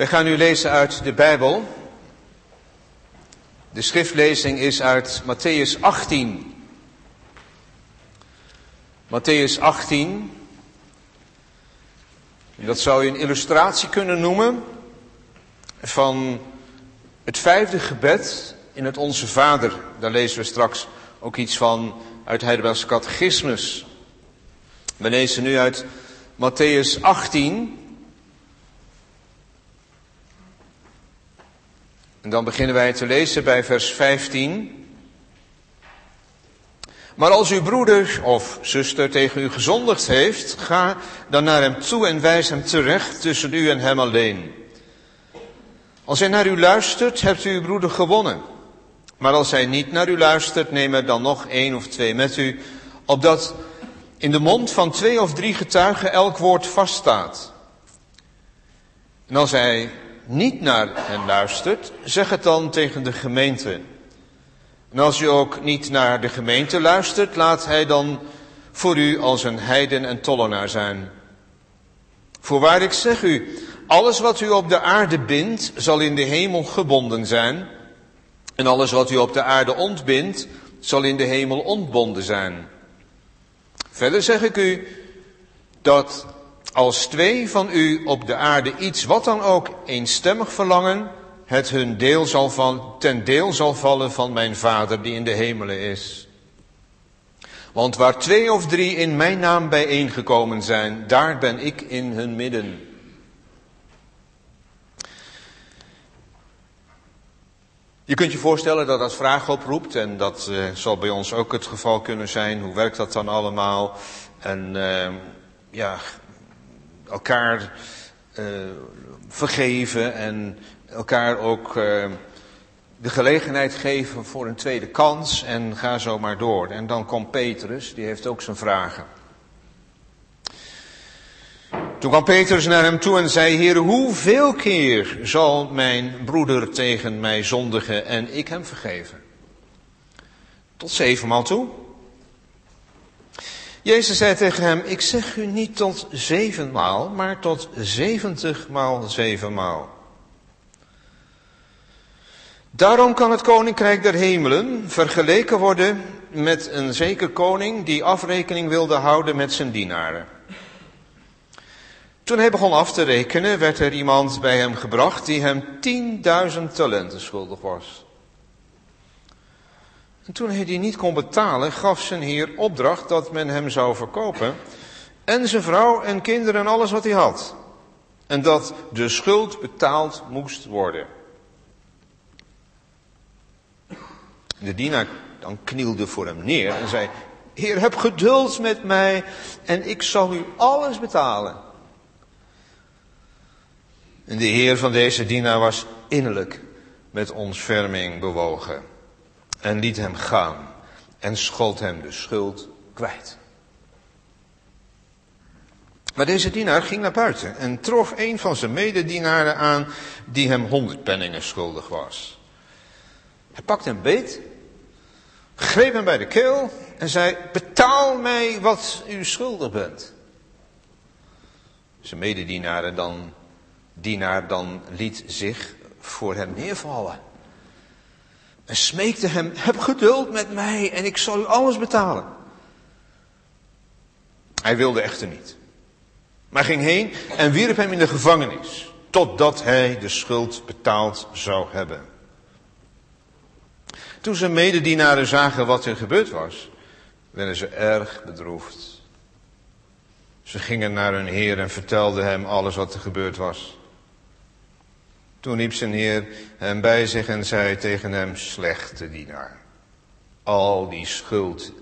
Wij gaan nu lezen uit de Bijbel. De schriftlezing is uit Matthäus 18. Matthäus 18. Dat zou je een illustratie kunnen noemen van het vijfde gebed in het Onze Vader. Daar lezen we straks ook iets van uit Heidelbergse Catechismus. We lezen nu uit Matthäus 18. En dan beginnen wij te lezen bij vers 15. Maar als uw broeder of zuster tegen u gezondigd heeft, ga dan naar hem toe en wijs hem terecht tussen u en hem alleen. Als hij naar u luistert, hebt u uw broeder gewonnen. Maar als hij niet naar u luistert, neem er dan nog één of twee met u, opdat in de mond van twee of drie getuigen elk woord vaststaat. En als hij niet naar hen luistert, zeg het dan tegen de gemeente. En als u ook niet naar de gemeente luistert, laat hij dan voor u als een heiden en tollenaar zijn. Voorwaar ik zeg u, alles wat u op de aarde bindt, zal in de hemel gebonden zijn. En alles wat u op de aarde ontbindt, zal in de hemel ontbonden zijn. Verder zeg ik u dat als twee van u op de aarde iets wat dan ook eenstemmig verlangen, het hun deel zal van, ten deel zal vallen van mijn Vader die in de hemelen is. Want waar twee of drie in mijn naam bijeengekomen zijn, daar ben ik in hun midden. Je kunt je voorstellen dat dat vragen oproept en dat uh, zal bij ons ook het geval kunnen zijn. Hoe werkt dat dan allemaal? En uh, ja, elkaar uh, vergeven en elkaar ook de gelegenheid geven voor een tweede kans en ga zo maar door. En dan komt Petrus, die heeft ook zijn vragen. Toen kwam Petrus naar hem toe en zei, Heer, hoeveel keer zal mijn broeder tegen mij zondigen en ik hem vergeven? Tot zevenmaal toe. Jezus zei tegen hem, ik zeg u niet tot zevenmaal, maar tot zeventigmaal zevenmaal. Daarom kan het koninkrijk der hemelen vergeleken worden met een zeker koning die afrekening wilde houden met zijn dienaren. Toen hij begon af te rekenen, werd er iemand bij hem gebracht die hem 10.000 talenten schuldig was. En toen hij die niet kon betalen, gaf zijn heer opdracht dat men hem zou verkopen. En zijn vrouw en kinderen en alles wat hij had. En dat de schuld betaald moest worden. De dienaar dan knielde voor hem neer en zei, Heer, heb geduld met mij en ik zal u alles betalen. En de Heer van deze dienaar was innerlijk met ontferming bewogen en liet hem gaan en schold hem de schuld kwijt. Maar deze dienaar ging naar buiten en trof een van zijn mededienaren aan die hem honderd penningen schuldig was. Hij pakte hem beet, greep hem bij de keel en zei, betaal mij wat u schuldig bent. Zijn mededienaren dan, dienaar dan liet zich voor hem neervallen. En smeekte hem, heb geduld met mij en ik zal u alles betalen. Hij wilde echter niet. Maar ging heen en wierp hem in de gevangenis, totdat hij de schuld betaald zou hebben. Toen zijn mededienaren zagen wat er gebeurd was, werden ze erg bedroefd. Ze gingen naar hun heer en vertelden hem alles wat er gebeurd was. Toen riep zijn heer hem bij zich en zei tegen hem, slechte dienaar, al die schuld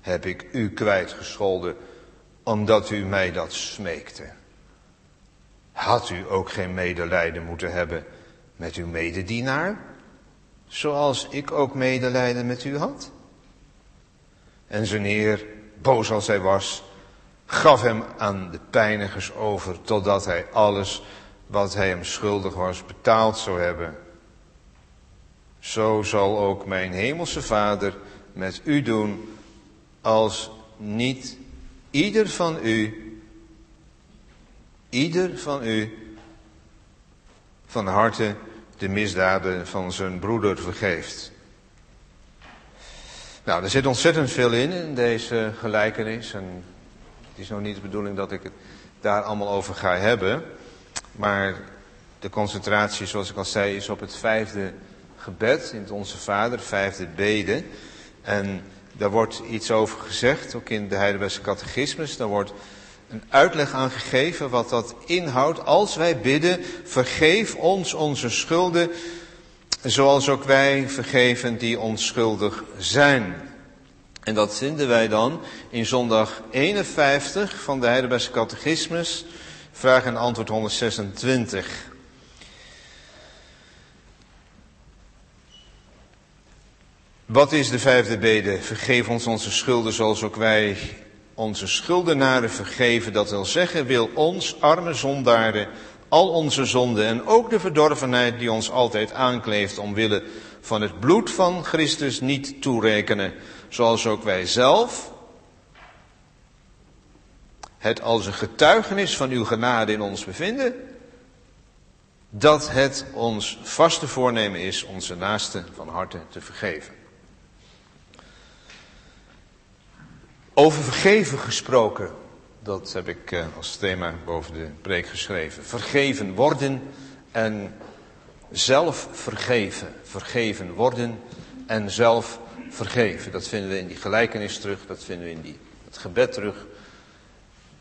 heb ik u kwijtgescholden, omdat u mij dat smeekte. Had u ook geen medelijden moeten hebben met uw mededienaar, zoals ik ook medelijden met u had? En zijn heer, boos als hij was, gaf hem aan de pijnigers over, totdat hij alles wat hij hem schuldig was betaald zou hebben. Zo zal ook mijn hemelse Vader met u doen, als niet ieder van u, ieder van u, van harte de misdaden van zijn broeder vergeeft. Nou, er zit ontzettend veel in, in deze gelijkenis. En het is nog niet de bedoeling dat ik het daar allemaal over ga hebben. Maar de concentratie, zoals ik al zei, is op het vijfde gebed in het Onze Vader, vijfde bede. En daar wordt iets over gezegd, ook in de Heidelbergse catechismus. Daar wordt een uitleg aan gegeven wat dat inhoudt. Als wij bidden, vergeef ons onze schulden, zoals ook wij vergeven die onschuldig zijn. En dat vinden wij dan in zondag 51 van de Heidelbergse catechismus, vraag en antwoord 126. Wat is de vijfde bede? Vergeef ons onze schulden zoals ook wij onze schuldenaren vergeven. Dat wil zeggen, wil ons, arme zondaren, al onze zonden en ook de verdorvenheid die ons altijd aankleeft omwille van het bloed van Christus niet toerekenen. Zoals ook wij zelf het als een getuigenis van uw genade in ons bevinden. Dat het ons vaste voornemen is onze naasten van harte te vergeven. Over vergeven gesproken, dat heb ik eh, als thema boven de preek geschreven. Vergeven worden en zelf vergeven. Vergeven worden en zelf vergeven. Dat vinden we in die gelijkenis terug, dat vinden we in die, het gebed terug.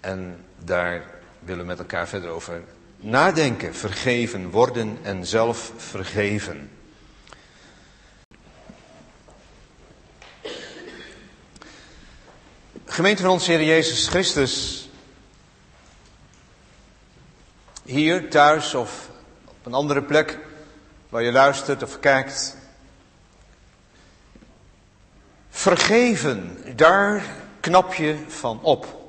En daar willen we met elkaar verder over nadenken. Vergeven worden en zelf vergeven. Gemeente van onze Heer Jezus Christus, hier thuis of op een andere plek waar je luistert of kijkt. Vergeven, daar knap je van op.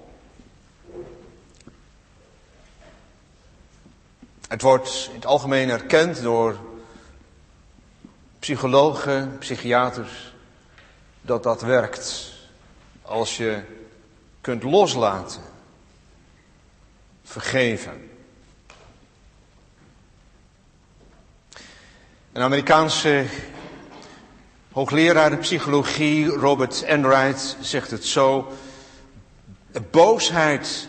Het wordt in het algemeen erkend door psychologen, psychiaters, dat dat werkt. Als je kunt loslaten, vergeven. Een Amerikaanse hoogleraar psychologie, Robert Enright, zegt het zo. Boosheid,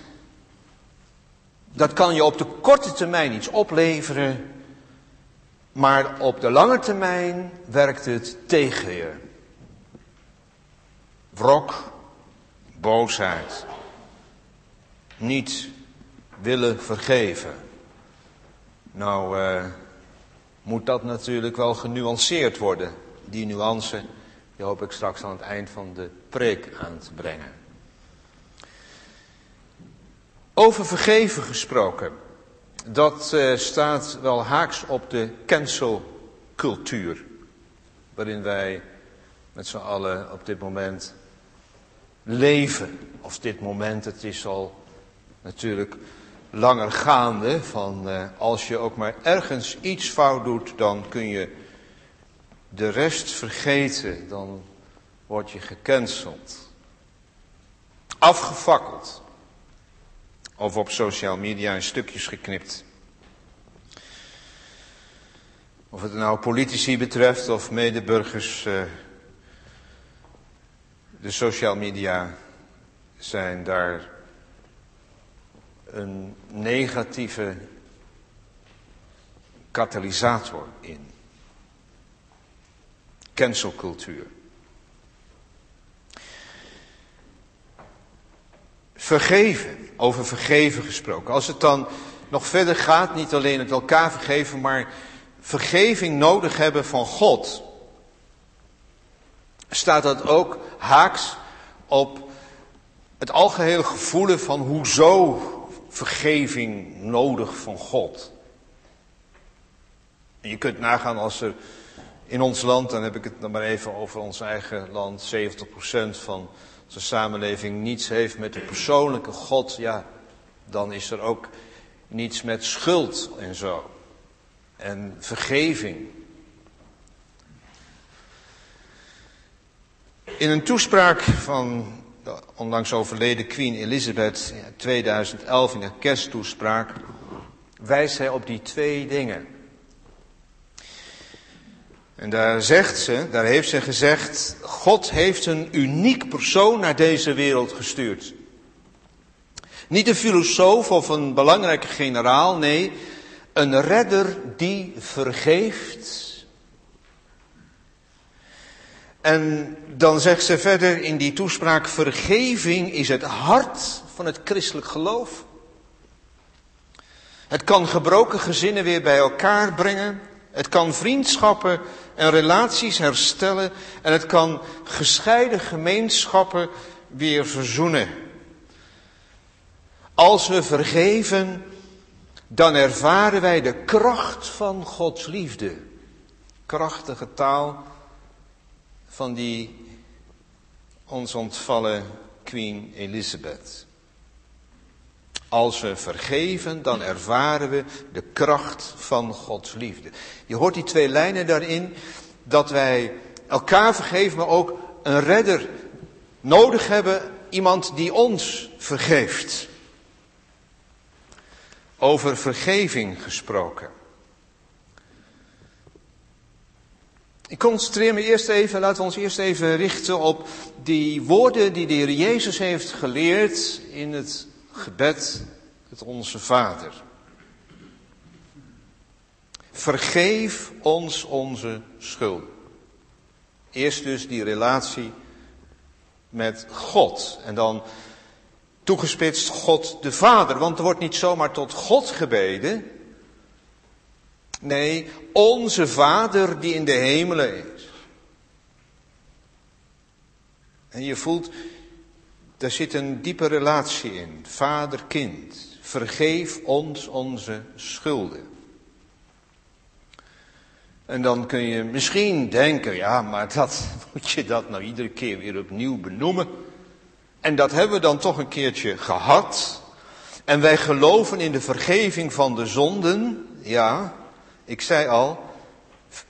dat kan je op de korte termijn iets opleveren, maar op de lange termijn werkt het tegen je. Wrok, boosheid, niet willen vergeven. Nou, uh, moet dat natuurlijk wel genuanceerd worden. Die nuance, die hoop ik straks aan het eind van de preek aan te brengen. Over vergeven gesproken. Dat uh, staat wel haaks op de cancelcultuur. Waarin wij met z'n allen op dit moment leven. Of dit moment, het is al natuurlijk langer gaande. Van uh, als je ook maar ergens iets fout doet, dan kun je de rest vergeten. Dan word je gecanceld. Afgefakkeld. Of op social media in stukjes geknipt. Of het nou politici betreft of medeburgers. Uh, de social media zijn daar een negatieve katalysator in. Cancelcultuur. Vergeven, over vergeven gesproken. Als het dan nog verder gaat, niet alleen het elkaar vergeven, maar vergeving nodig hebben van God staat dat ook haaks op het algehele gevoel van hoezo vergeving nodig van God. Je kunt nagaan als er in ons land, dan heb ik het dan maar even over ons eigen land, 70% van onze samenleving niets heeft met de persoonlijke God, ja, dan is er ook niets met schuld en zo. En vergeving. In een toespraak van de onlangs overleden Queen Elizabeth in 2011 in een kersttoespraak wijst hij op die twee dingen. En daar zegt ze, daar heeft ze gezegd, God heeft een uniek persoon naar deze wereld gestuurd. Niet een filosoof of een belangrijke generaal, nee, een redder die vergeeft. En dan zegt ze verder in die toespraak, vergeving is het hart van het christelijk geloof. Het kan gebroken gezinnen weer bij elkaar brengen. Het kan vriendschappen en relaties herstellen. En het kan gescheiden gemeenschappen weer verzoenen. Als we vergeven, dan ervaren wij de kracht van Gods liefde. Krachtige taal van die ons ontvallen Queen Elizabeth. Als we vergeven, dan ervaren we de kracht van Gods liefde. Je hoort die twee lijnen daarin, dat wij elkaar vergeven, maar ook een redder nodig hebben, iemand die ons vergeeft. Over vergeving gesproken. Ik concentreer me eerst even, laten we ons eerst even richten op die woorden die de Heer Jezus heeft geleerd in het gebed, het Onze Vader. Vergeef ons onze schuld. Eerst dus die relatie met God. En dan toegespitst God de Vader. Want er wordt niet zomaar tot God gebeden. Nee, onze Vader die in de hemelen is. En je voelt, daar zit een diepe relatie in. Vader-kind, vergeef ons onze schulden. En dan kun je misschien denken, ja, maar dat moet je dat nou iedere keer weer opnieuw benoemen. En dat hebben we dan toch een keertje gehad. En wij geloven in de vergeving van de zonden, ja. Ik zei al,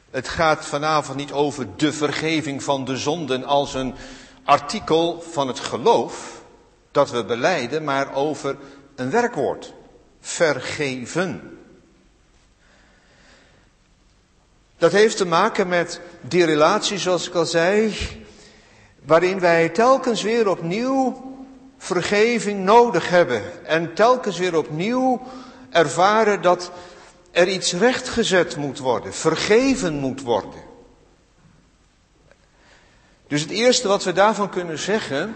het gaat vanavond niet over de vergeving van de zonden als een artikel van het geloof dat we beleiden, maar over een werkwoord. Vergeven. Dat heeft te maken met die relatie, zoals ik al zei, waarin wij telkens weer opnieuw vergeving nodig hebben. En telkens weer opnieuw ervaren dat er iets rechtgezet moet worden, vergeven moet worden. Dus het eerste wat we daarvan kunnen zeggen,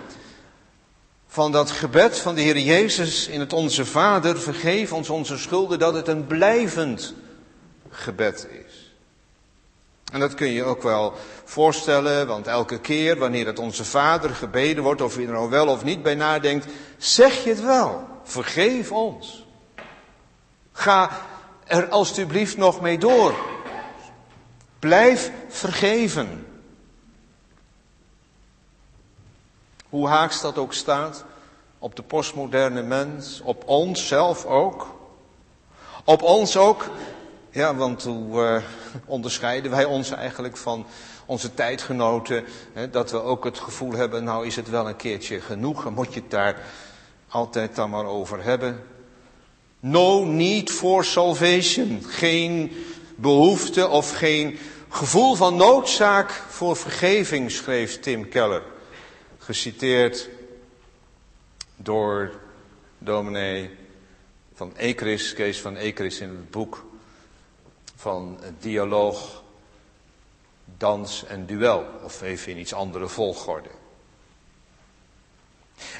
van dat gebed van de Heer Jezus in het Onze Vader, vergeef ons onze schulden, dat het een blijvend gebed is. En dat kun je ook wel voorstellen, want elke keer wanneer het Onze Vader gebeden wordt, of je er nou wel of niet bij nadenkt, zeg je het wel. Vergeef ons. Ga er alstublieft nog mee door. Blijf vergeven. Hoe haaks dat ook staat, op de postmoderne mens, op ons zelf ook. Op ons ook, ja, want hoe uh, onderscheiden wij ons eigenlijk van onze tijdgenoten, hè, dat we ook het gevoel hebben, nou is het wel een keertje genoeg, en moet je het daar altijd dan maar over hebben. No need for salvation. Geen behoefte of geen gevoel van noodzaak voor vergeving, schreef Tim Keller. Geciteerd door dominee van Ekris, Kees van Ekris in het boek van dialoog, dans en duel. Of even in iets andere volgorde.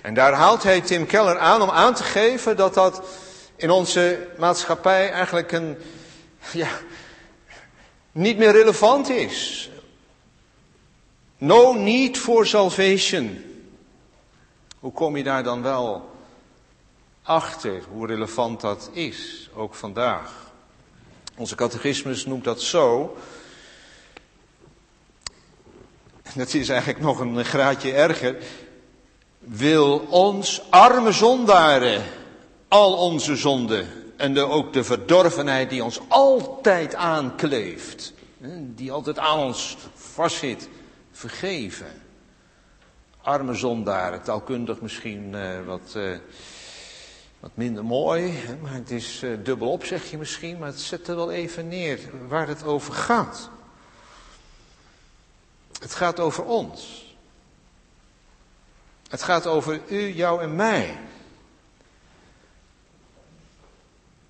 En daar haalt hij Tim Keller aan om aan te geven dat dat in onze maatschappij eigenlijk een, ja, niet meer relevant is. No need for salvation. Hoe kom je daar dan wel achter hoe relevant dat is, ook vandaag? Onze catechismus noemt dat zo. Dat is eigenlijk nog een graadje erger. Wil ons arme zondaren al onze zonden en de, ook de verdorvenheid die ons altijd aankleeft, die altijd aan ons vastzit, vergeven. Arme zondaren, taalkundig misschien uh, wat, uh, wat minder mooi, maar het is uh, dubbelop zeg je misschien, maar het zet er wel even neer waar het over gaat. Het gaat over ons. Het gaat over u, jou en mij.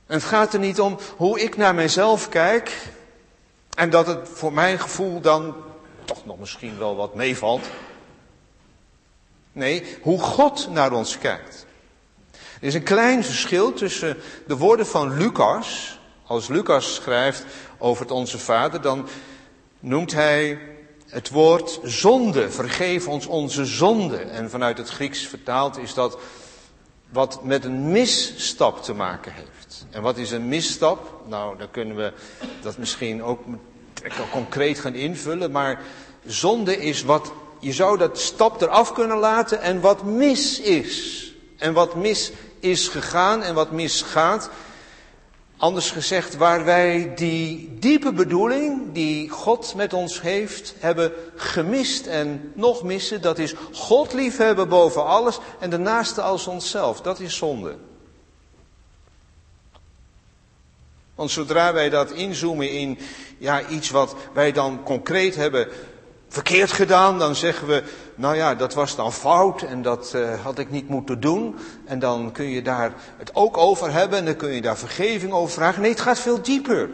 En het gaat er niet om hoe ik naar mijzelf kijk en dat het voor mijn gevoel dan toch nog misschien wel wat meevalt. Nee, hoe God naar ons kijkt. Er is een klein verschil tussen de woorden van Lucas. Als Lucas schrijft over het Onze Vader, dan noemt hij het woord zonde. Vergeef ons onze zonde. En vanuit het Grieks vertaald is dat wat met een misstap te maken heeft. En wat is een misstap? Nou, dan kunnen we dat misschien ook concreet gaan invullen. Maar zonde is wat, je zou dat stap eraf kunnen laten en wat mis is. En wat mis is gegaan en wat misgaat. Anders gezegd, waar wij die diepe bedoeling die God met ons heeft, hebben gemist en nog missen, dat is God liefhebben boven alles en de naaste als onszelf. Dat is zonde. Want zodra wij dat inzoomen in ja, iets wat wij dan concreet hebben verkeerd gedaan, dan zeggen we, nou ja, dat was dan fout en dat uh, had ik niet moeten doen. En dan kun je daar het ook over hebben en dan kun je daar vergeving over vragen. Nee, het gaat veel dieper.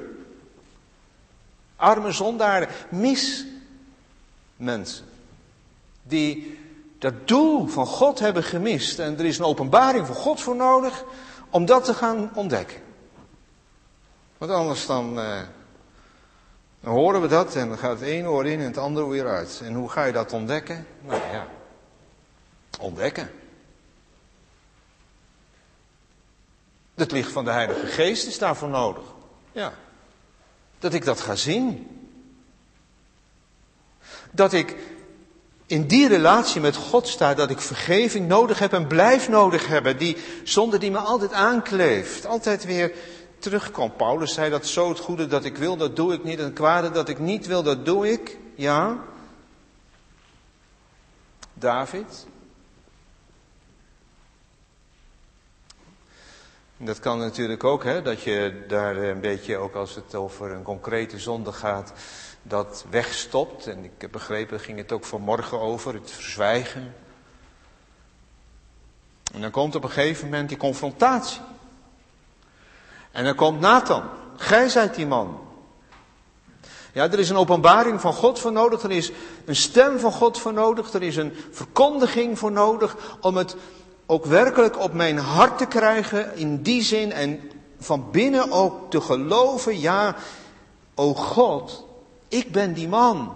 Arme zondaren, mis mensen. Die dat doel van God hebben gemist. En er is een openbaring van God voor nodig om dat te gaan ontdekken. Want anders dan, dan horen we dat en dan gaat het ene oor in en het andere weer uit. En hoe ga je dat ontdekken? Nou ja, ontdekken. Het licht van de Heilige Geest is daarvoor nodig. Ja. Dat ik dat ga zien. Dat ik in die relatie met God sta, dat ik vergeving nodig heb en blijf nodig hebben. Die zonde die me altijd aankleeft. Altijd weer terugkomt. Paulus zei dat zo het goede dat ik wil, dat doe ik niet. En het kwade dat ik niet wil, dat doe ik. Ja. David. Dat kan natuurlijk ook, hè, dat je daar een beetje, ook als het over een concrete zonde gaat, dat wegstopt. En ik heb begrepen, ging het ook vanmorgen over, het verzwijgen. En dan komt op een gegeven moment die confrontatie. En dan komt Nathan. Gij zijt die man. Ja, er is een openbaring van God voor nodig. Er is een stem van God voor nodig. Er is een verkondiging voor nodig. Om het ook werkelijk op mijn hart te krijgen. In die zin. En van binnen ook te geloven. Ja, o God, ik ben die man.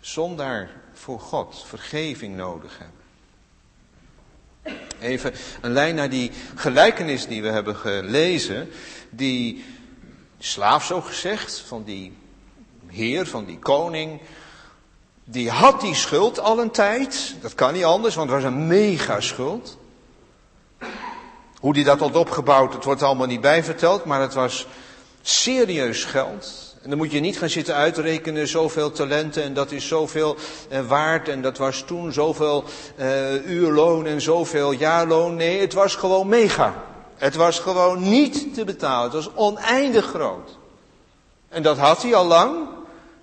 Zonder voor God vergeving nodig hebben. Even een lijn naar die gelijkenis die we hebben gelezen. Die slaaf, zo gezegd, van die heer, van die koning. Die had die schuld al een tijd. Dat kan niet anders, want het was een mega schuld. Hoe die dat had opgebouwd, het wordt allemaal niet bijverteld, maar het was serieus geld. En dan moet je niet gaan zitten uitrekenen zoveel talenten en dat is zoveel eh, waard en dat was toen zoveel uh, uurloon en zoveel jaarloon. Nee, het was gewoon mega. Het was gewoon niet te betalen. Het was oneindig groot. En dat had hij al lang.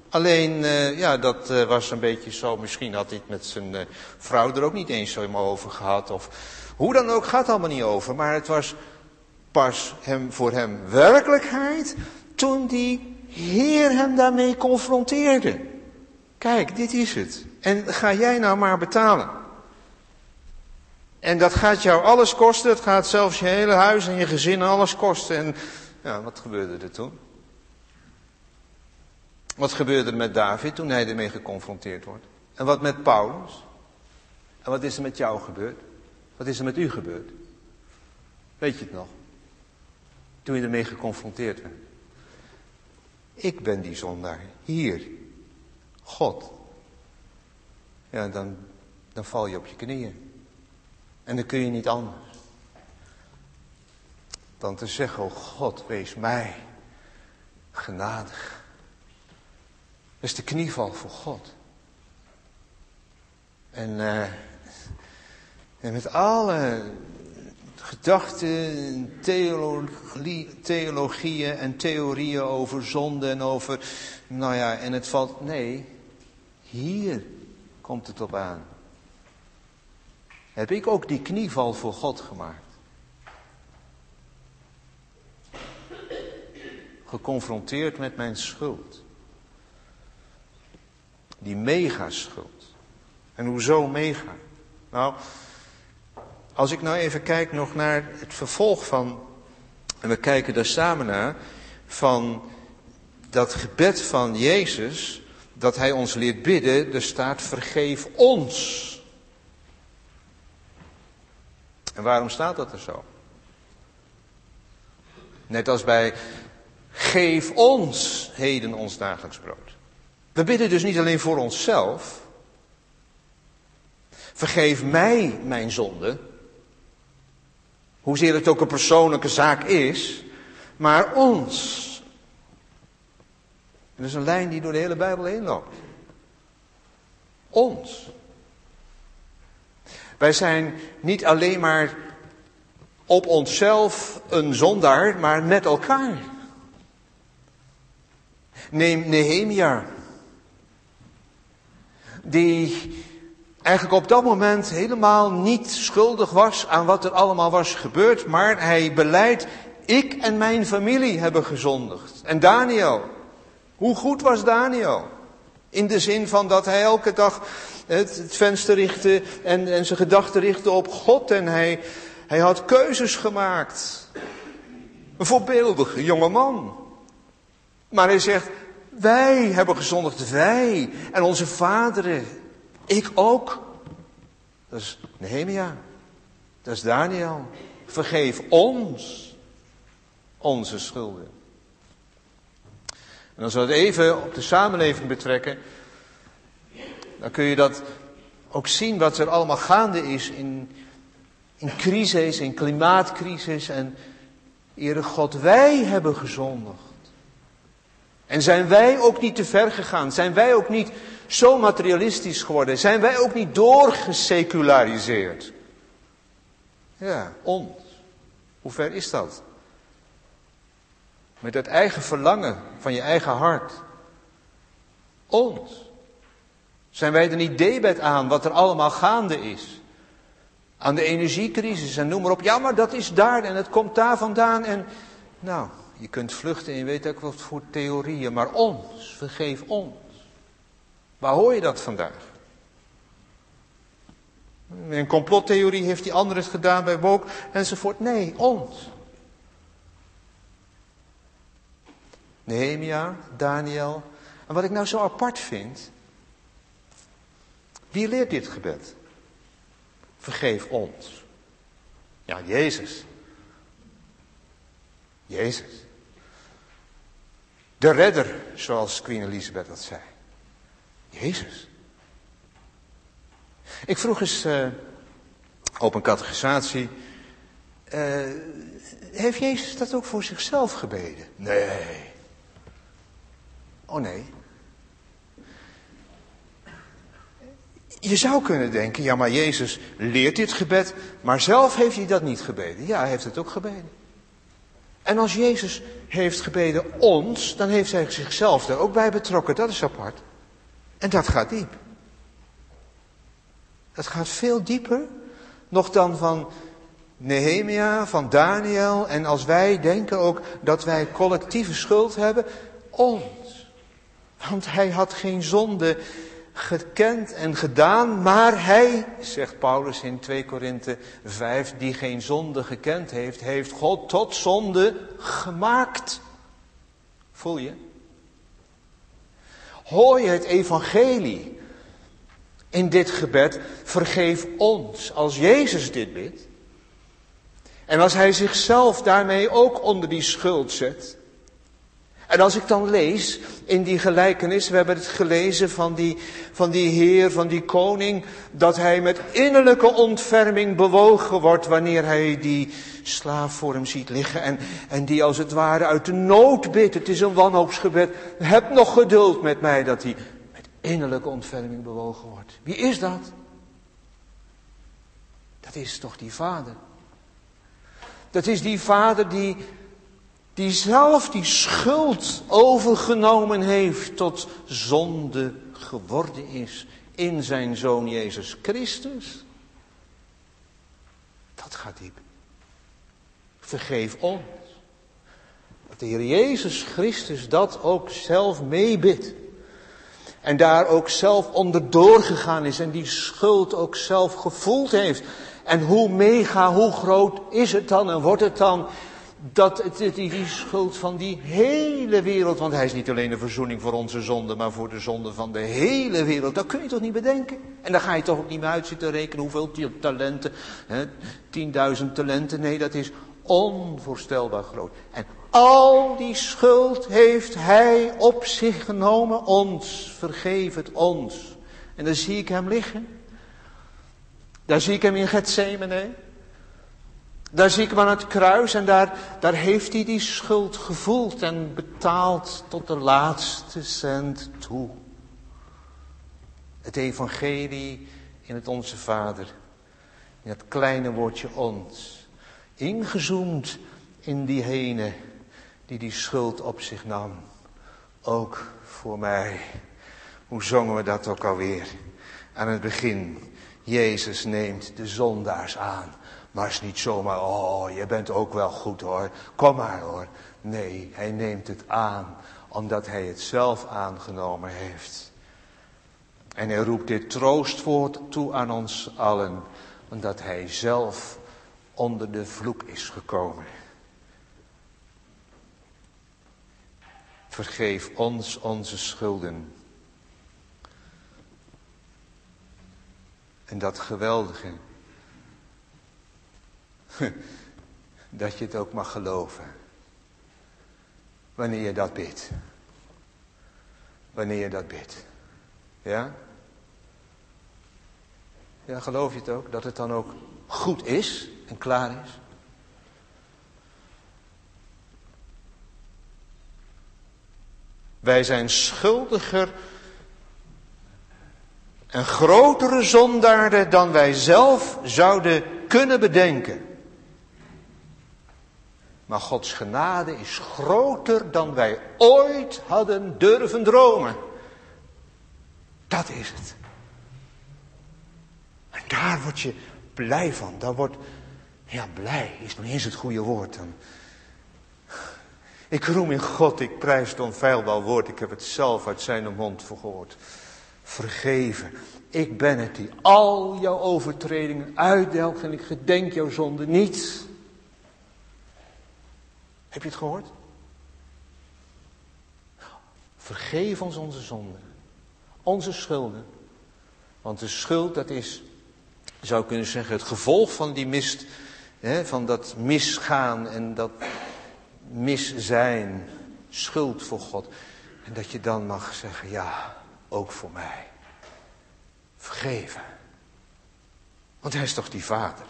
Alleen, uh, ja, dat uh, was een beetje zo. Misschien had hij het met zijn uh, vrouw er ook niet eens zo helemaal over gehad. Of hoe dan ook, gaat allemaal niet over. Maar het was pas hem, voor hem werkelijkheid toen die Heer hem daarmee confronteerde. Kijk, dit is het. En ga jij nou maar betalen. En dat gaat jou alles kosten. Het gaat zelfs je hele huis en je gezin alles kosten. En ja, wat gebeurde er toen? Wat gebeurde er met David toen hij ermee geconfronteerd wordt? En wat met Paulus? En wat is er met jou gebeurd? Wat is er met u gebeurd? Weet je het nog? Toen je ermee geconfronteerd werd. Ik ben die zondaar. Hier. God. Ja, dan, dan val je op je knieën. En dan kun je niet anders. Dan te zeggen, oh God, wees mij genadig. Dat is de knieval voor God. En, uh, en met alle gedachten, theologie, theologieën en theorieën over zonde en over, nou ja, en het valt, nee, hier komt het op aan. Heb ik ook die knieval voor God gemaakt? Geconfronteerd met mijn schuld. Die megaschuld. En hoezo mega? Nou, als ik nou even kijk nog naar het vervolg van, en we kijken daar samen naar, van dat gebed van Jezus, dat Hij ons leert bidden, er staat vergeef ons. En waarom staat dat er zo? Net als bij geef ons heden ons dagelijks brood. We bidden dus niet alleen voor onszelf. Vergeef mij mijn zonde. Hoezeer het ook een persoonlijke zaak is. Maar ons. Dat is een lijn die door de hele Bijbel heen loopt. Ons. Wij zijn niet alleen maar op onszelf een zondaar, maar met elkaar. Neem Nehemia, die eigenlijk op dat moment helemaal niet schuldig was aan wat er allemaal was gebeurd, maar hij beleidt, ik en mijn familie hebben gezondigd. En Daniel, hoe goed was Daniel? In de zin van dat hij elke dag het, venster richtte en, en zijn gedachten richtte op God en hij, hij had keuzes gemaakt. Een voorbeeldige jonge man. Maar hij zegt, wij hebben gezondigd, wij en onze vaderen. Ik ook. Dat is Nehemia. Dat is Daniel. Vergeef ons onze schulden. En als we het even op de samenleving betrekken, dan kun je dat ook zien wat er allemaal gaande is in, in crisis, in klimaatcrisis. En Ere God, wij hebben gezondigd. En zijn wij ook niet te ver gegaan? Zijn wij ook niet zo materialistisch geworden? Zijn wij ook niet doorgeseculariseerd? Ja, ons. Hoe ver is dat? Met het eigen verlangen van je eigen hart. Ons. Zijn wij er niet debet aan wat er allemaal gaande is? Aan de energiecrisis en noem maar op. Ja, maar dat is daar en het komt daar vandaan. En nou, je kunt vluchten en je weet ook wat voor theorieën. Maar ons, vergeef ons. Waar hoor je dat vandaag? Een complottheorie heeft die andere het gedaan bij Woke enzovoort. Nee, ons. Nehemia, Daniel. En wat ik nou zo apart vind. Wie leert dit gebed? Vergeef ons. Ja, Jezus. Jezus. De redder, zoals Queen Elizabeth dat zei. Jezus. Ik vroeg eens uh, op een catechisatie. Uh, heeft Jezus dat ook voor zichzelf gebeden? Nee. Oh nee. Je zou kunnen denken, ja maar Jezus leert dit gebed, maar zelf heeft hij dat niet gebeden. Ja, hij heeft het ook gebeden. En als Jezus heeft gebeden ons, dan heeft hij zichzelf er ook bij betrokken. Dat is apart. En dat gaat diep. Dat gaat veel dieper nog dan van Nehemia, van Daniel. En als wij denken ook dat wij collectieve schuld hebben, ons. Want hij had geen zonde gekend en gedaan, maar hij, zegt Paulus in 2 Korinthe 5, die geen zonde gekend heeft, heeft God tot zonde gemaakt. Voel je? Hoor je het evangelie in dit gebed? Vergeef ons als Jezus dit bidt. En als hij zichzelf daarmee ook onder die schuld zet. En als ik dan lees in die gelijkenis, we hebben het gelezen van die, van die heer, van die koning, dat hij met innerlijke ontferming bewogen wordt wanneer hij die slaaf voor hem ziet liggen en, en die als het ware uit de nood bidt. Het is een wanhoopsgebed. Heb nog geduld met mij dat hij met innerlijke ontferming bewogen wordt. Wie is dat? Dat is toch die vader Dat is die vader die, die zelf die schuld overgenomen heeft tot zonde geworden is in zijn zoon Jezus Christus. Dat gaat diep. Vergeef ons. Dat de Heer Jezus Christus dat ook zelf meebidt. En daar ook zelf onderdoor gegaan is en die schuld ook zelf gevoeld heeft. En hoe mega, hoe groot is het dan en wordt het dan dat het, die, schuld van die hele wereld, want hij is niet alleen de verzoening voor onze zonde, maar voor de zonde van de hele wereld. Dat kun je toch niet bedenken? En dan ga je toch ook niet meer uit zitten rekenen hoeveel talenten, tienduizend talenten, nee dat is onvoorstelbaar groot. En al die schuld heeft hij op zich genomen, ons, vergeef het ons. En dan zie ik hem liggen. Daar zie ik hem in Gethsemane. Daar zie ik hem aan het kruis en daar, daar heeft hij die schuld gevoeld en betaald tot de laatste cent toe. Het evangelie in het Onze Vader, in het kleine woordje ons, ingezoomd in diegene die die schuld op zich nam. Ook voor mij. Hoe zongen we dat ook alweer? Aan het begin. Jezus neemt de zondaars aan. Maar is niet zomaar, oh, je bent ook wel goed hoor. Kom maar hoor. Nee, hij neemt het aan omdat hij het zelf aangenomen heeft. En hij roept dit troostwoord toe aan ons allen, omdat hij zelf onder de vloek is gekomen. Vergeef ons onze schulden. En dat geweldige, dat je het ook mag geloven. Wanneer je dat bidt. Wanneer je dat bidt. Ja? Ja, geloof je het ook? Dat het dan ook goed is en klaar is? Wij zijn schuldiger en grotere zondaarden dan wij zelf zouden kunnen bedenken. Maar Gods genade is groter dan wij ooit hadden durven dromen. Dat is het. En daar word je blij van. Daar wordt, ja, blij is nog eens het goede woord. Dan. Ik roem in God, ik prijs het onfeilbaar woord. Ik heb het zelf uit zijn mond gehoord. Vergeven. Ik ben het die al jouw overtredingen uitdelgt en ik gedenk jouw zonde niet. Heb je het gehoord? Vergeef ons onze zonden. Onze schulden. Want de schuld, dat is, zou kunnen zeggen, het gevolg van die mist, hè, van dat misgaan en dat mis zijn. Schuld voor God. En dat je dan mag zeggen, ja, ook voor mij. Vergeven. Want hij is toch die vader.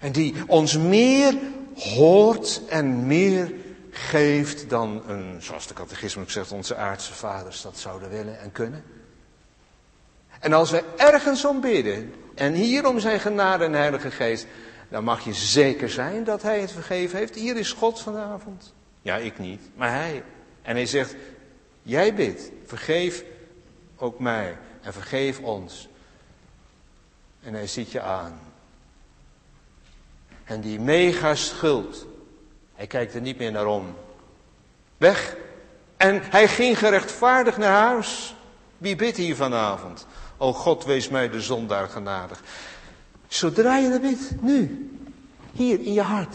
En die ons meer hoort en meer geeft dan een, zoals de catechisme ook zegt, onze aardse vaders dat zouden willen en kunnen. En als we ergens om bidden en hier om zijn genade en heilige geest, dan mag je zeker zijn dat hij het vergeven heeft. Hier is God vanavond. Ja, ik niet, maar hij. En hij zegt, jij bidt, vergeef ook mij en vergeef ons. En hij ziet je aan. En die mega schuld, hij kijkt er niet meer naar om. Weg. En hij ging gerechtvaardigd naar huis. Wie bidt hier vanavond? O God, wees mij de zondaar genadig. Zodra je dat bidt, nu, hier in je hart,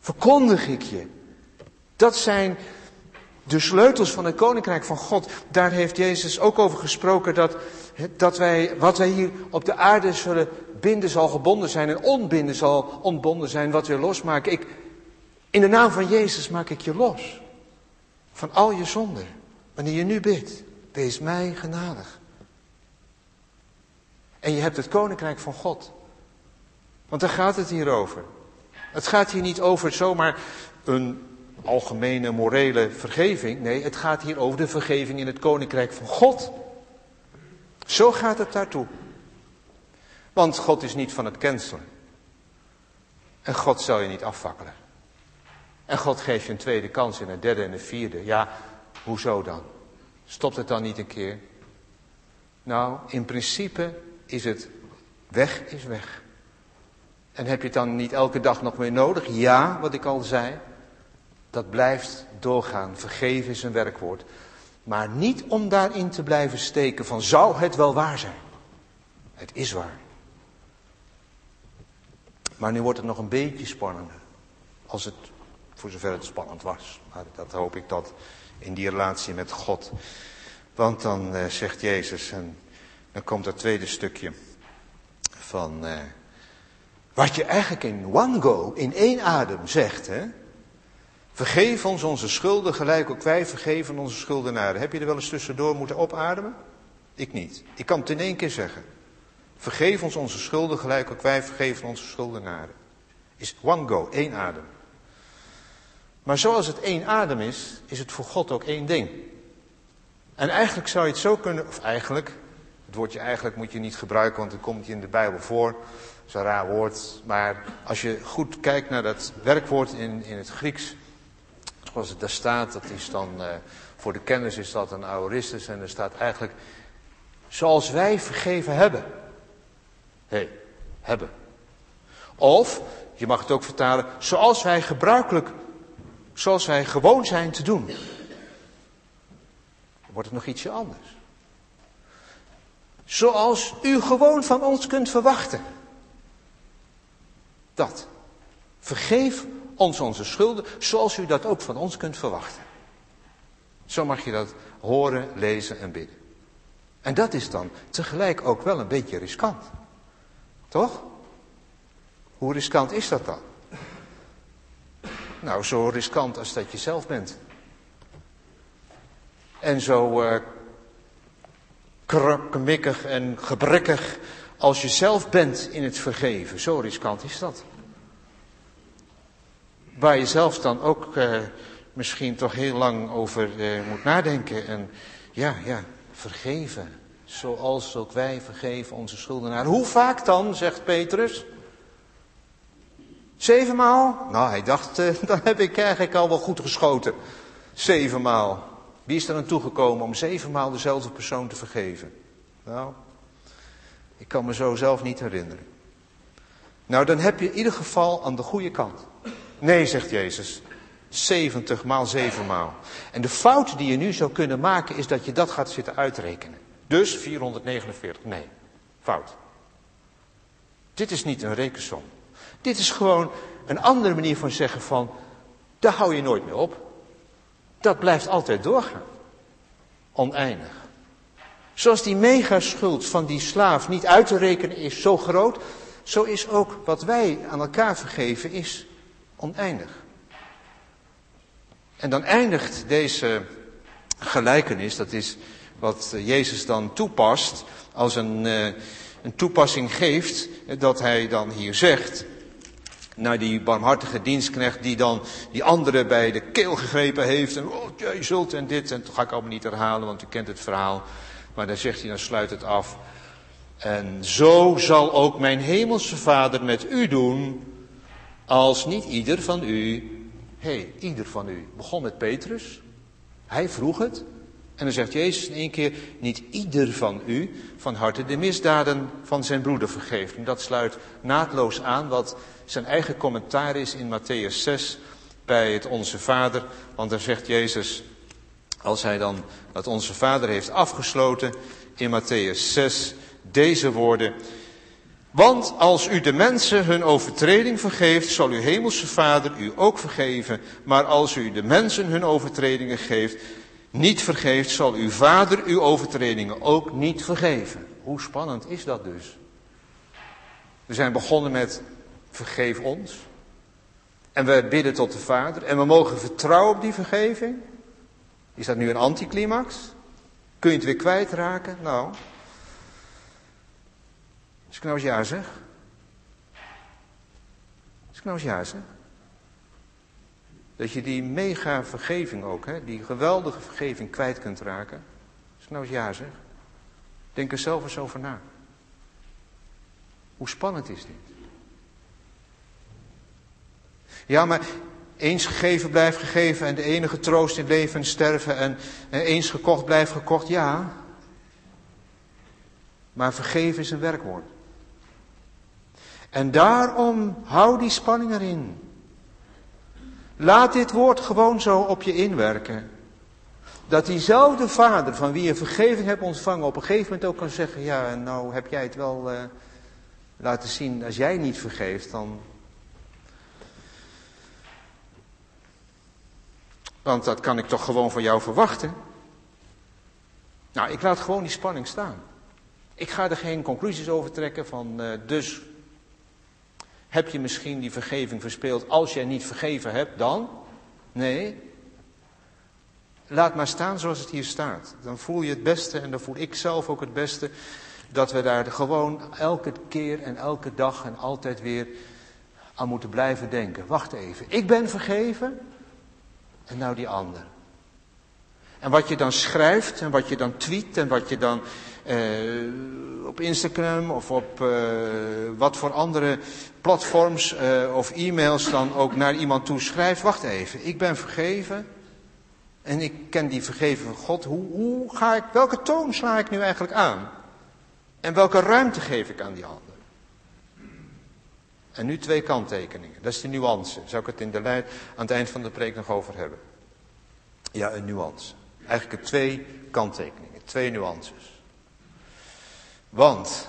verkondig ik je. Dat zijn de sleutels van het koninkrijk van God. Daar heeft Jezus ook over gesproken dat, dat wij, wat wij hier op de aarde zullen binden zal gebonden zijn en onbinden zal ontbonden zijn. Wat we losmaken. Ik, in de naam van Jezus maak ik je los. Van al je zonden. Wanneer je nu bidt, wees mij genadig. En je hebt het koninkrijk van God. Want daar gaat het hier over. Het gaat hier niet over zomaar een algemene morele vergeving. Nee, het gaat hier over de vergeving in het koninkrijk van God. Zo gaat het daartoe. Want God is niet van het cancelen. En God zal je niet afvakkelen. En God geeft je een tweede kans en een derde en een vierde. Ja, hoezo dan? Stopt het dan niet een keer? Nou, in principe is het weg is weg. En heb je het dan niet elke dag nog weer nodig? Ja, wat ik al zei. Dat blijft doorgaan. Vergeven is een werkwoord. Maar niet om daarin te blijven steken van zou het wel waar zijn. Het is waar. Maar nu wordt het nog een beetje spannender. Als het, voor zover het spannend was. Maar dat hoop ik dat in die relatie met God. Want dan uh, zegt Jezus, en dan komt dat tweede stukje van uh, wat je eigenlijk in one go, in één adem zegt. Hè? Vergeef ons onze schulden gelijk ook wij vergeven onze schuldenaren. Heb je er wel eens tussendoor moeten opademen? Ik niet. Ik kan het in één keer zeggen. Vergeef ons onze schulden gelijk ook wij vergeven onze schuldenaren. Is one go, één adem. Maar zoals het één adem is, is het voor God ook één ding. En eigenlijk zou je het zo kunnen, of eigenlijk, het woordje eigenlijk moet je niet gebruiken, want het komt je in de Bijbel voor. Dat is een raar woord. Maar als je goed kijkt naar dat werkwoord in, in het Grieks, zoals het daar staat, dat is dan, uh, voor de kennis is dat een aoristus en er staat eigenlijk, zoals wij vergeven hebben. Hé, hey, hebben. Of, je mag het ook vertalen, zoals wij gebruikelijk, zoals wij gewoon zijn te doen. Dan wordt het nog ietsje anders. Zoals u gewoon van ons kunt verwachten. Dat. Vergeef ons onze schulden, zoals u dat ook van ons kunt verwachten. Zo mag je dat horen, lezen en bidden. En dat is dan tegelijk ook wel een beetje riskant. Toch? Hoe riskant is dat dan? Nou, zo riskant als dat je zelf bent. En zo uh, en gebrekkig als je zelf bent in het vergeven. Zo riskant is dat. Waar je zelf dan ook uh, misschien toch heel lang over uh, moet nadenken. En ja, ja, vergeven. Zoals ook wij vergeven onze schuldenaren. Hoe vaak dan, zegt Petrus? Zevenmaal? Nou, hij dacht, uh, dan heb ik eigenlijk al wel goed geschoten. Zevenmaal. Wie is er aan toegekomen om zevenmaal dezelfde persoon te vergeven? Nou, ik kan me zo zelf niet herinneren. Nou, dan heb je in ieder geval aan de goede kant. Nee, zegt Jezus. 70 maal 7 maal. En de fout die je nu zou kunnen maken is dat je dat gaat zitten uitrekenen. Dus 449. Nee, fout. Dit is niet een rekensom. Dit is gewoon een andere manier van zeggen van, daar hou je nooit meer op. Dat blijft altijd doorgaan. Oneindig. Zoals die megaschuld van die slaaf niet uit te rekenen is, zo groot, zo is ook wat wij aan elkaar vergeven, is oneindig. En dan eindigt deze gelijkenis, dat is wat Jezus dan toepast, als een, uh, een toepassing geeft, dat hij dan hier zegt, naar die barmhartige dienstknecht die dan die andere bij de keel gegrepen heeft. En oh, je zult en dit. En dat ga ik allemaal niet herhalen, want u kent het verhaal. Maar dan zegt hij, dan sluit het af. En zo zal ook mijn hemelse vader met u doen, als niet ieder van u. Hé, hey, ieder van u. Begon met Petrus. Hij vroeg het. En dan zegt Jezus in één keer, niet ieder van u van harte de misdaden van zijn broeder vergeeft. En dat sluit naadloos aan wat zijn eigen commentaar is in Matthäus 6 bij het Onze Vader. Want daar zegt Jezus, als hij dan dat Onze Vader heeft afgesloten in Matthäus 6, deze woorden. Want als u de mensen hun overtreding vergeeft, zal uw hemelse Vader u ook vergeven. Maar als u de mensen hun overtredingen geeft, niet vergeeft, zal uw vader uw overtredingen ook niet vergeven. Hoe spannend is dat dus? We zijn begonnen met vergeef ons. En we bidden tot de Vader. En we mogen vertrouwen op die vergeving. Is dat nu een anticlimax? Kun je het weer kwijtraken? Nou. Als ik nou eens ja zeg. Als ik nou zeg. Dat je die mega vergeving ook, hè, die geweldige vergeving kwijt kunt raken. Is nou eens ja zeg. Denk er zelf eens over na. Hoe spannend is dit? Ja, maar eens gegeven blijft gegeven en de enige troost in leven en sterven en eens gekocht blijft gekocht, ja. Maar vergeven is een werkwoord. En daarom hou die spanning erin. Laat dit woord gewoon zo op je inwerken. Dat diezelfde vader van wie je vergeving hebt ontvangen op een gegeven moment ook kan zeggen, ja nou heb jij het wel uh, laten zien, als jij niet vergeeft dan... Want dat kan ik toch gewoon van jou verwachten. Nou, ik laat gewoon die spanning staan. Ik ga er geen conclusies over trekken van, uh, dus heb je misschien die vergeving verspeeld als jij niet vergeven hebt, dan? Nee. Laat maar staan zoals het hier staat. Dan voel je het beste en dan voel ik zelf ook het beste dat we daar gewoon elke keer en elke dag en altijd weer aan moeten blijven denken. Wacht even, ik ben vergeven en nou die ander. En wat je dan schrijft en wat je dan tweet en wat je dan op Instagram of op uh, wat voor andere platforms uh, of e-mails dan ook naar iemand toe schrijft. Wacht even, ik ben vergeven en ik ken die vergeven van God. Hoe, hoe ga ik, welke toon sla ik nu eigenlijk aan? En welke ruimte geef ik aan die ander? En nu twee kanttekeningen. Dat is de nuance. Zou ik het in de leid aan het eind van de preek nog over hebben? Ja, een nuance. Eigenlijk twee kanttekeningen, twee nuances. Want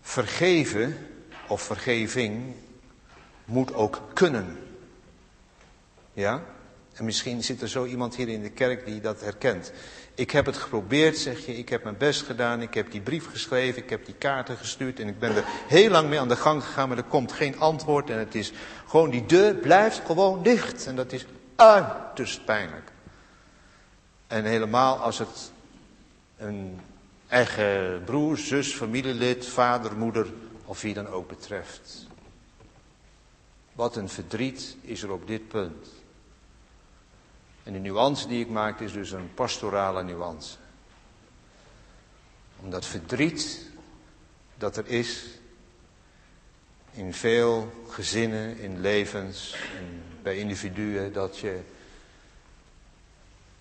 vergeven of vergeving moet ook kunnen. Ja? En misschien zit er zo iemand hier in de kerk die dat herkent. Ik heb het geprobeerd, zeg je, ik heb mijn best gedaan, ik heb die brief geschreven, ik heb die kaarten gestuurd en ik ben er heel lang mee aan de gang gegaan, maar er komt geen antwoord en het is gewoon, die deur blijft gewoon dicht en dat is uiterst pijnlijk. En helemaal als het een eigen broer, zus, familielid, vader, moeder of wie dan ook betreft. Wat een verdriet is er op dit punt. En de nuance die ik maak is dus een pastorale nuance. Omdat verdriet dat er is in veel gezinnen, in levens, en bij individuen, dat je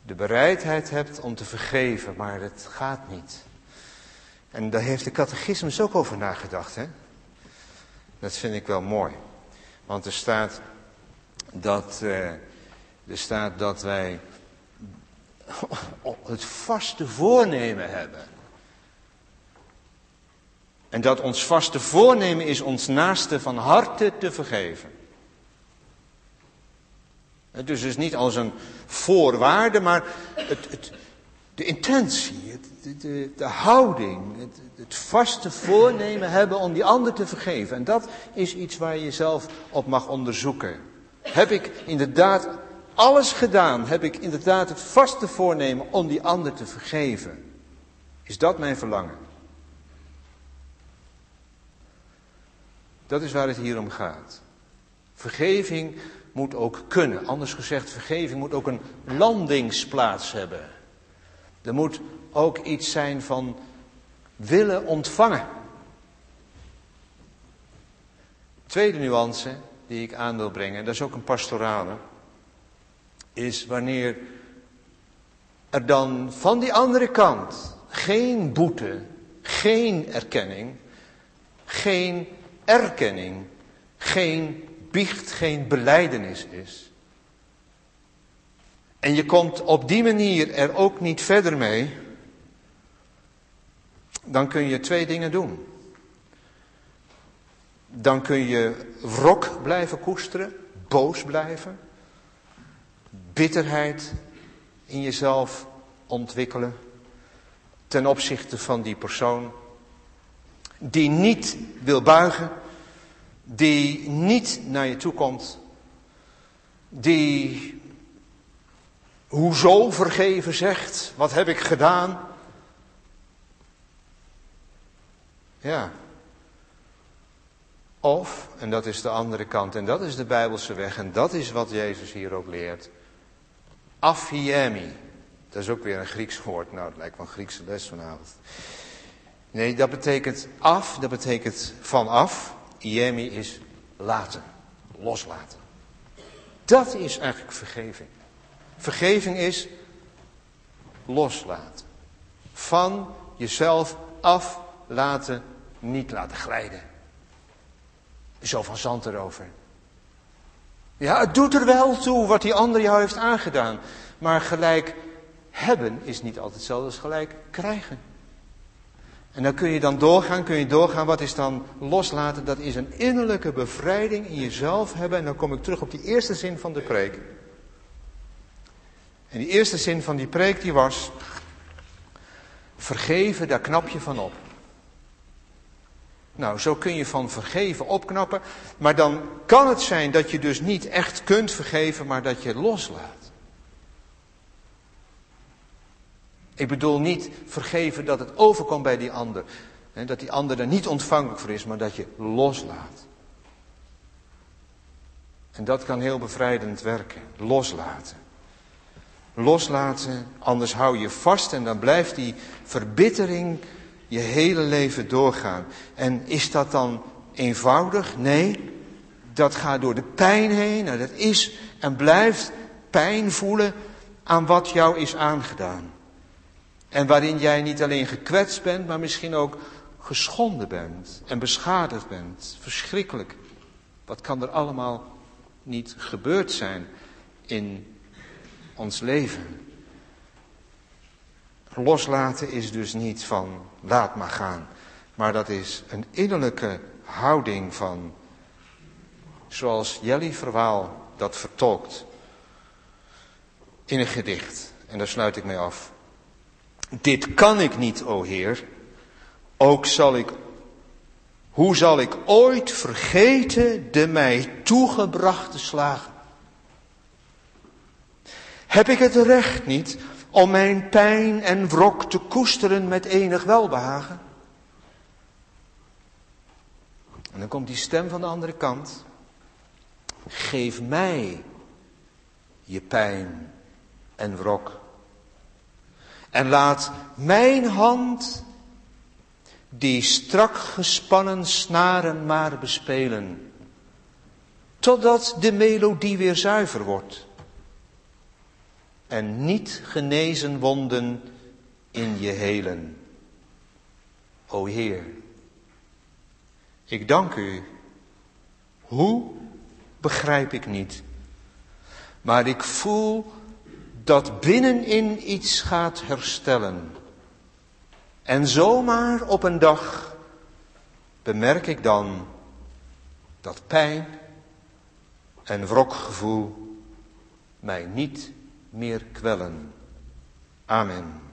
de bereidheid hebt om te vergeven, maar het gaat niet. En daar heeft de catechismus ook over nagedacht. Hè? Dat vind ik wel mooi. Want er staat dat, uh, er staat dat wij het vaste voornemen hebben. En dat ons vaste voornemen is ons naaste van harte te vergeven. Dus is niet als een voorwaarde, maar het, het, de intentie, het, de, de, houding, het, het, vaste voornemen hebben om die ander te vergeven. En dat is iets waar je jezelf op mag onderzoeken. Heb ik inderdaad alles gedaan? Heb ik inderdaad het vaste voornemen om die ander te vergeven? Is dat mijn verlangen? Dat is waar het hier om gaat. Vergeving moet ook kunnen. Anders gezegd, vergeving moet ook een landingsplaats hebben. Er moet ook iets zijn van willen ontvangen. Tweede nuance die ik aan wil brengen, dat is ook een pastorale, is wanneer er dan van die andere kant geen boete, geen erkenning, geen erkenning, geen biecht geen beleidenis is. En je komt op die manier er ook niet verder mee. Dan kun je twee dingen doen. Dan kun je wrok blijven koesteren, boos blijven, bitterheid in jezelf ontwikkelen ten opzichte van die persoon die niet wil buigen die niet naar je toe komt, die hoezo vergeven zegt, wat heb ik gedaan? Ja. Of, en dat is de andere kant, en dat is de Bijbelse weg, en dat is wat Jezus hier ook leert. Afiemi. Dat is ook weer een Grieks woord. Nou, het lijkt wel een Griekse les vanavond. Nee, dat betekent af, dat betekent vanaf. Iemi is laten, loslaten. Dat is eigenlijk vergeving. Vergeving is loslaten. Van jezelf af laten, niet laten glijden. Zo van zand erover. Ja, het doet er wel toe wat die ander jou heeft aangedaan. Maar gelijk hebben is niet altijd hetzelfde als gelijk krijgen. En dan kun je dan doorgaan, kun je doorgaan. Wat is dan loslaten? Dat is een innerlijke bevrijding in jezelf hebben. En dan kom ik terug op die eerste zin van de preek. En die eerste zin van die preek die was, vergeven, daar knap je van op. Nou, zo kun je van vergeven opknappen, maar dan kan het zijn dat je dus niet echt kunt vergeven, maar dat je loslaat. Ik bedoel niet vergeven dat het overkomt bij die ander. Hè, dat die ander er niet ontvankelijk voor is, maar dat je loslaat. En dat kan heel bevrijdend werken. Loslaten. Loslaten, anders hou je vast en dan blijft die verbittering je hele leven doorgaan. En is dat dan eenvoudig? Nee, dat gaat door de pijn heen. Nou, dat is en blijft pijn voelen aan wat jou is aangedaan. En waarin jij niet alleen gekwetst bent, maar misschien ook geschonden bent en beschadigd bent. Verschrikkelijk. Wat kan er allemaal niet gebeurd zijn in ons leven? Loslaten is dus niet van laat maar gaan, maar dat is een innerlijke houding van, zoals Jelly Verwaal dat vertolkt in een gedicht. En daar sluit ik mee af. Dit kan ik niet, o Heer. Ook zal ik, hoe zal ik ooit vergeten de mij toegebrachte slagen? Heb ik het recht niet om mijn pijn en wrok te koesteren met enig welbehagen? En dan komt die stem van de andere kant. Geef mij je pijn en wrok. En laat mijn hand die strak gespannen snaren maar bespelen, totdat de melodie weer zuiver wordt en niet genezen wonden in je helen. O Heer, ik dank u. Hoe begrijp ik niet, maar ik voel dat binnenin iets gaat herstellen. En zomaar op een dag bemerk ik dan dat pijn en wrokgevoel mij niet meer kwellen. Amen.